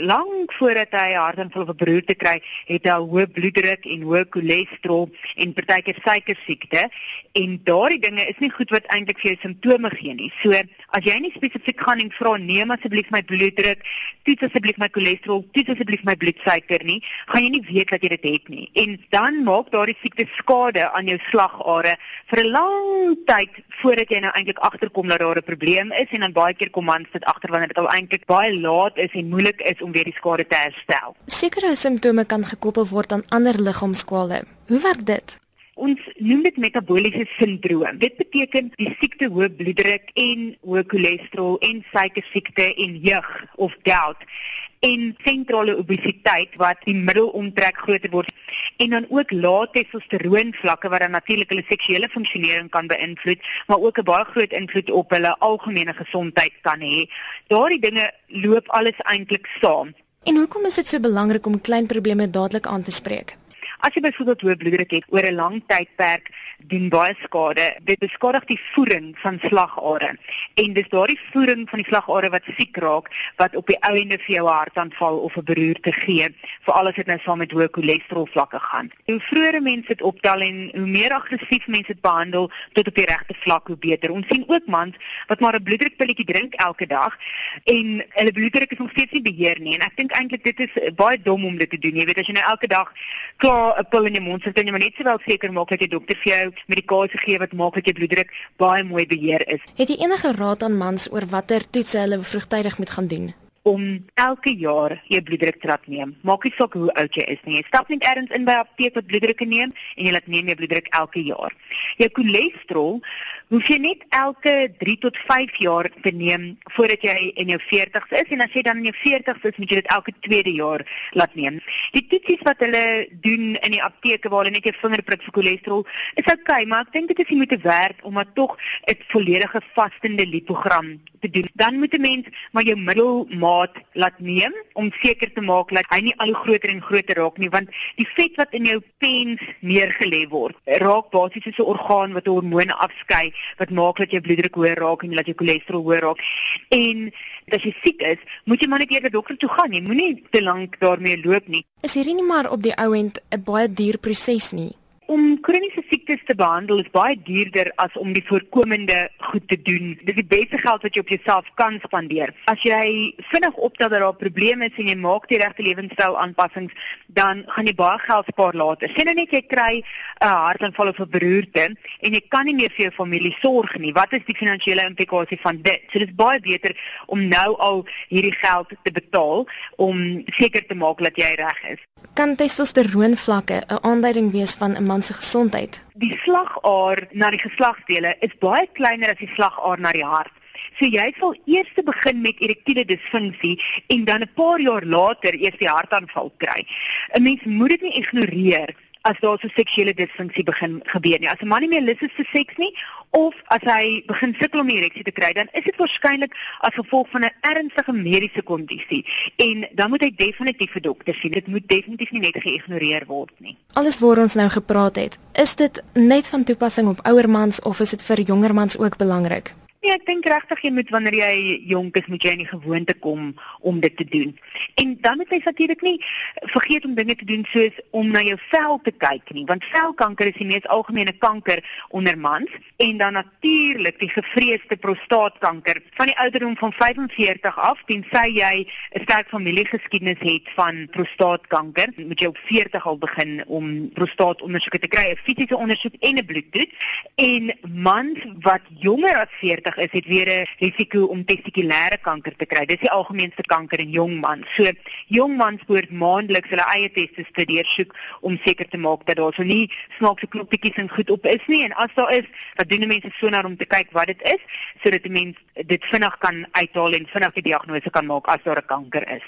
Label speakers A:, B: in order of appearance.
A: Lank voordat hy hartaanval of 'n beroerte kry, het hy hoë bloeddruk en hoë cholesterol en partykeer suikersiekte en daardie dinge is nie goed wat eintlik vir jou simptome gee nie. So as jy nie spesifiek gaan en vra neem asseblief my bloeddruk, toets asseblief my cholesterol, toets asseblief my bloedsuiker nie, gaan jy nie weet dat jy dit het nie. En dan maak daardie siekte skade aan jou slagare vir 'n lang tyd voordat jy nou eintlik agterkom dat daar 'n probleem is en dan baie keer kom mans dit agter wanneer dit al eintlik baie laat is en moeilik is om weer die skade te herstel.
B: Sekere simptome kan gekoppel word aan ander liggaamskwale. Hoe werk dit?
A: Ons noem dit metabooliese sindroom. Dit beteken die siekte hoë bloeddruk en hoë cholesterol en suikersiekte en jeug of gout en sentrale obesiteit wat die middelomtrek groter word en dan ook lae testosteroon vlakke wat dan natuurlik hulle seksuele funksionering kan beïnvloed, maar ook 'n baie groot invloed op hulle algemene gesondheid kan hê. Daardie dinge loop alles eintlik saam.
B: En hoekom is dit so belangrik om klein probleme dadelik aan te spreek?
A: As jy byvoorbeeld hoë bloeddruk het oor 'n lang tydperk, doen baie skade. Dit beskadig die voering van slagare. En dis daardie voering van die slagare wat siek raak wat op die ou ende vir jou hartaanval of 'n beroerte gee, veral as dit nou saam met hoë cholesterol vlakke gaan. Hoe vroeër mense dit optel en hoe meer aggressief mense dit behandel tot op die regte vlak, hoe beter. Ons sien ook mans wat maar 'n bloeddrukpilletjie drink elke dag en hulle bloeddruk is nog steeds nie beheer nie. En ek dink eintlik dit is baie dom om dit te doen. Jy weet as jy nou elke dag klaar 'n pil in jou mond sit en jy moet net sowel seker maak dat jy dokter vir jou medikasie gee wat maak dat jou bloeddruk baie mooi beheer is.
B: Het jy enige raad aan mans oor watter toetse hulle vroegtydig moet gaan doen?
A: Om elke jaar jou bloeddruk te laat neem. Maak nie saak hoe oud jy is nie. Jy stap net ergens in by 'n apteek wat bloeddrukke neem en jy laat neem jou bloeddruk elke jaar. Jou cholesterol hoef jy net elke 3 tot 5 jaar te neem voordat jy in jou 40's is en as jy dan in jou 40's is, moet jy dit elke tweede jaar laat neem. Die toetsies wat hulle doen in die apteke waar hulle net jou vinger prik vir cholesterol, is oukei, okay, maar ek dink dit is nie moeite werd om maar tog 'n volledige vastende lipogram te doen. Dan moet 'n mens maar jou middelmaat laat neem om seker te maak dat hy nie al groter en groter raak nie, want die vet wat in jou pens neergelê word, raak basies soos 'n orgaan wat hormone afskei wat maak dat jou bloeddruk hoër raak en dat jou cholesterol hoër raak. En as jy siek is, moet jy maar net eers dokter toe gaan. Jy moenie te lank daarmee loop nie.
B: Is hierdie nie maar op die ou end 'n baie duur proses nie?
A: Om kroniese siektes te behandel is baie duurder as om die voorkomende goed te doen. Dit is die beste geld wat jy op jouself kan spandeer. As jy vinnig optel dat daar probleme is en jy maak die regte lewenstyl aanpassings, dan gaan jy baie geld spaar later. Sien nou net jy kry 'n hartaanval of 'n beroerte en jy kan nie meer vir jou familie sorg nie. Wat is die finansiële implikasie van dit? So dit is baie beter om nou al hierdie geld te betaal om seker te maak dat jy reg is.
B: Kan testosteroon vlakke 'n aanduiding wees van 'n man se gesondheid?
A: Die slagaar na die geslagsdele is baie kleiner as die slagaar na die hart. So jy sal eers begin met erektiele disfunksie en dan 'n paar jaar later eers die hartaanval kry. 'n Mens moet dit nie ignoreer as daar so seksuele disfunksie begin gebeur nie. As 'n man nie meer lus is vir seks nie of as hy begin sukkel om ereksie te kry, dan is dit waarskynlik as gevolg van 'n ernstige mediese kondisie en dan moet hy definitief 'n dokter sien. Dit moet definitief nie net geïgnoreer word nie.
B: Alles waar ons nou gepraat het, is dit net van toepassing op ouer mans of is dit vir jonger mans ook belangrik?
A: Nee, ek dink regtig jy moet wanneer jy jonk is, moet jy in die gewoonte kom om dit te doen. En dan moet jy natuurlik nie vergeet om dinge te doen soos om na jou vel te kyk nie, want velkanker is die mees algemene kanker onder mans en dan natuurlik die gevreesde prostaatkanker van die ouderdom van 45 af, tensy jy 'n sterk familiegeskiedenis het van prostaatkanker, moet jy op 40 al begin om prostaatondersoeke te kry, 'n fisiese ondersoek en 'n bloedtoets. En mans wat jonger as 40 40 is, het weer 'n risiko om testikulêre kanker te kry. Dis die algemeenste kanker in jong mans. So jong mans moet maandeliks hulle eie testes te deursoek om seker te maak dat daar so nie snaakse knoppietjies en goed op is nie en as daar is, dan doen mense sonar om te kyk wat dit is sodat die mens dit vinnig kan uithaal en vinnig die diagnose kan maak as daar 'n kanker is.